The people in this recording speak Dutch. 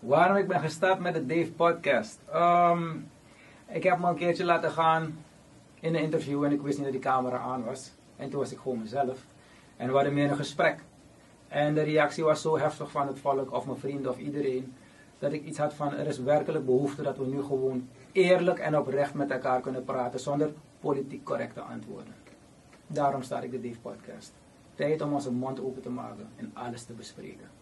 Waarom ik ben gestart met de Dave Podcast? Ehm, ik heb me een keertje laten gaan in een interview en ik wist niet dat die camera aan was. En toen was ik gewoon mezelf. En we hadden meer een gesprek. En de reactie was zo heftig van het volk of mijn vrienden of iedereen. Dat ik iets had van er is werkelijk behoefte dat we nu gewoon eerlijk en oprecht met elkaar kunnen praten zonder politiek correcte antwoorden. Daarom start ik de Dave Podcast. Tijd om onze mond open te maken en alles te bespreken.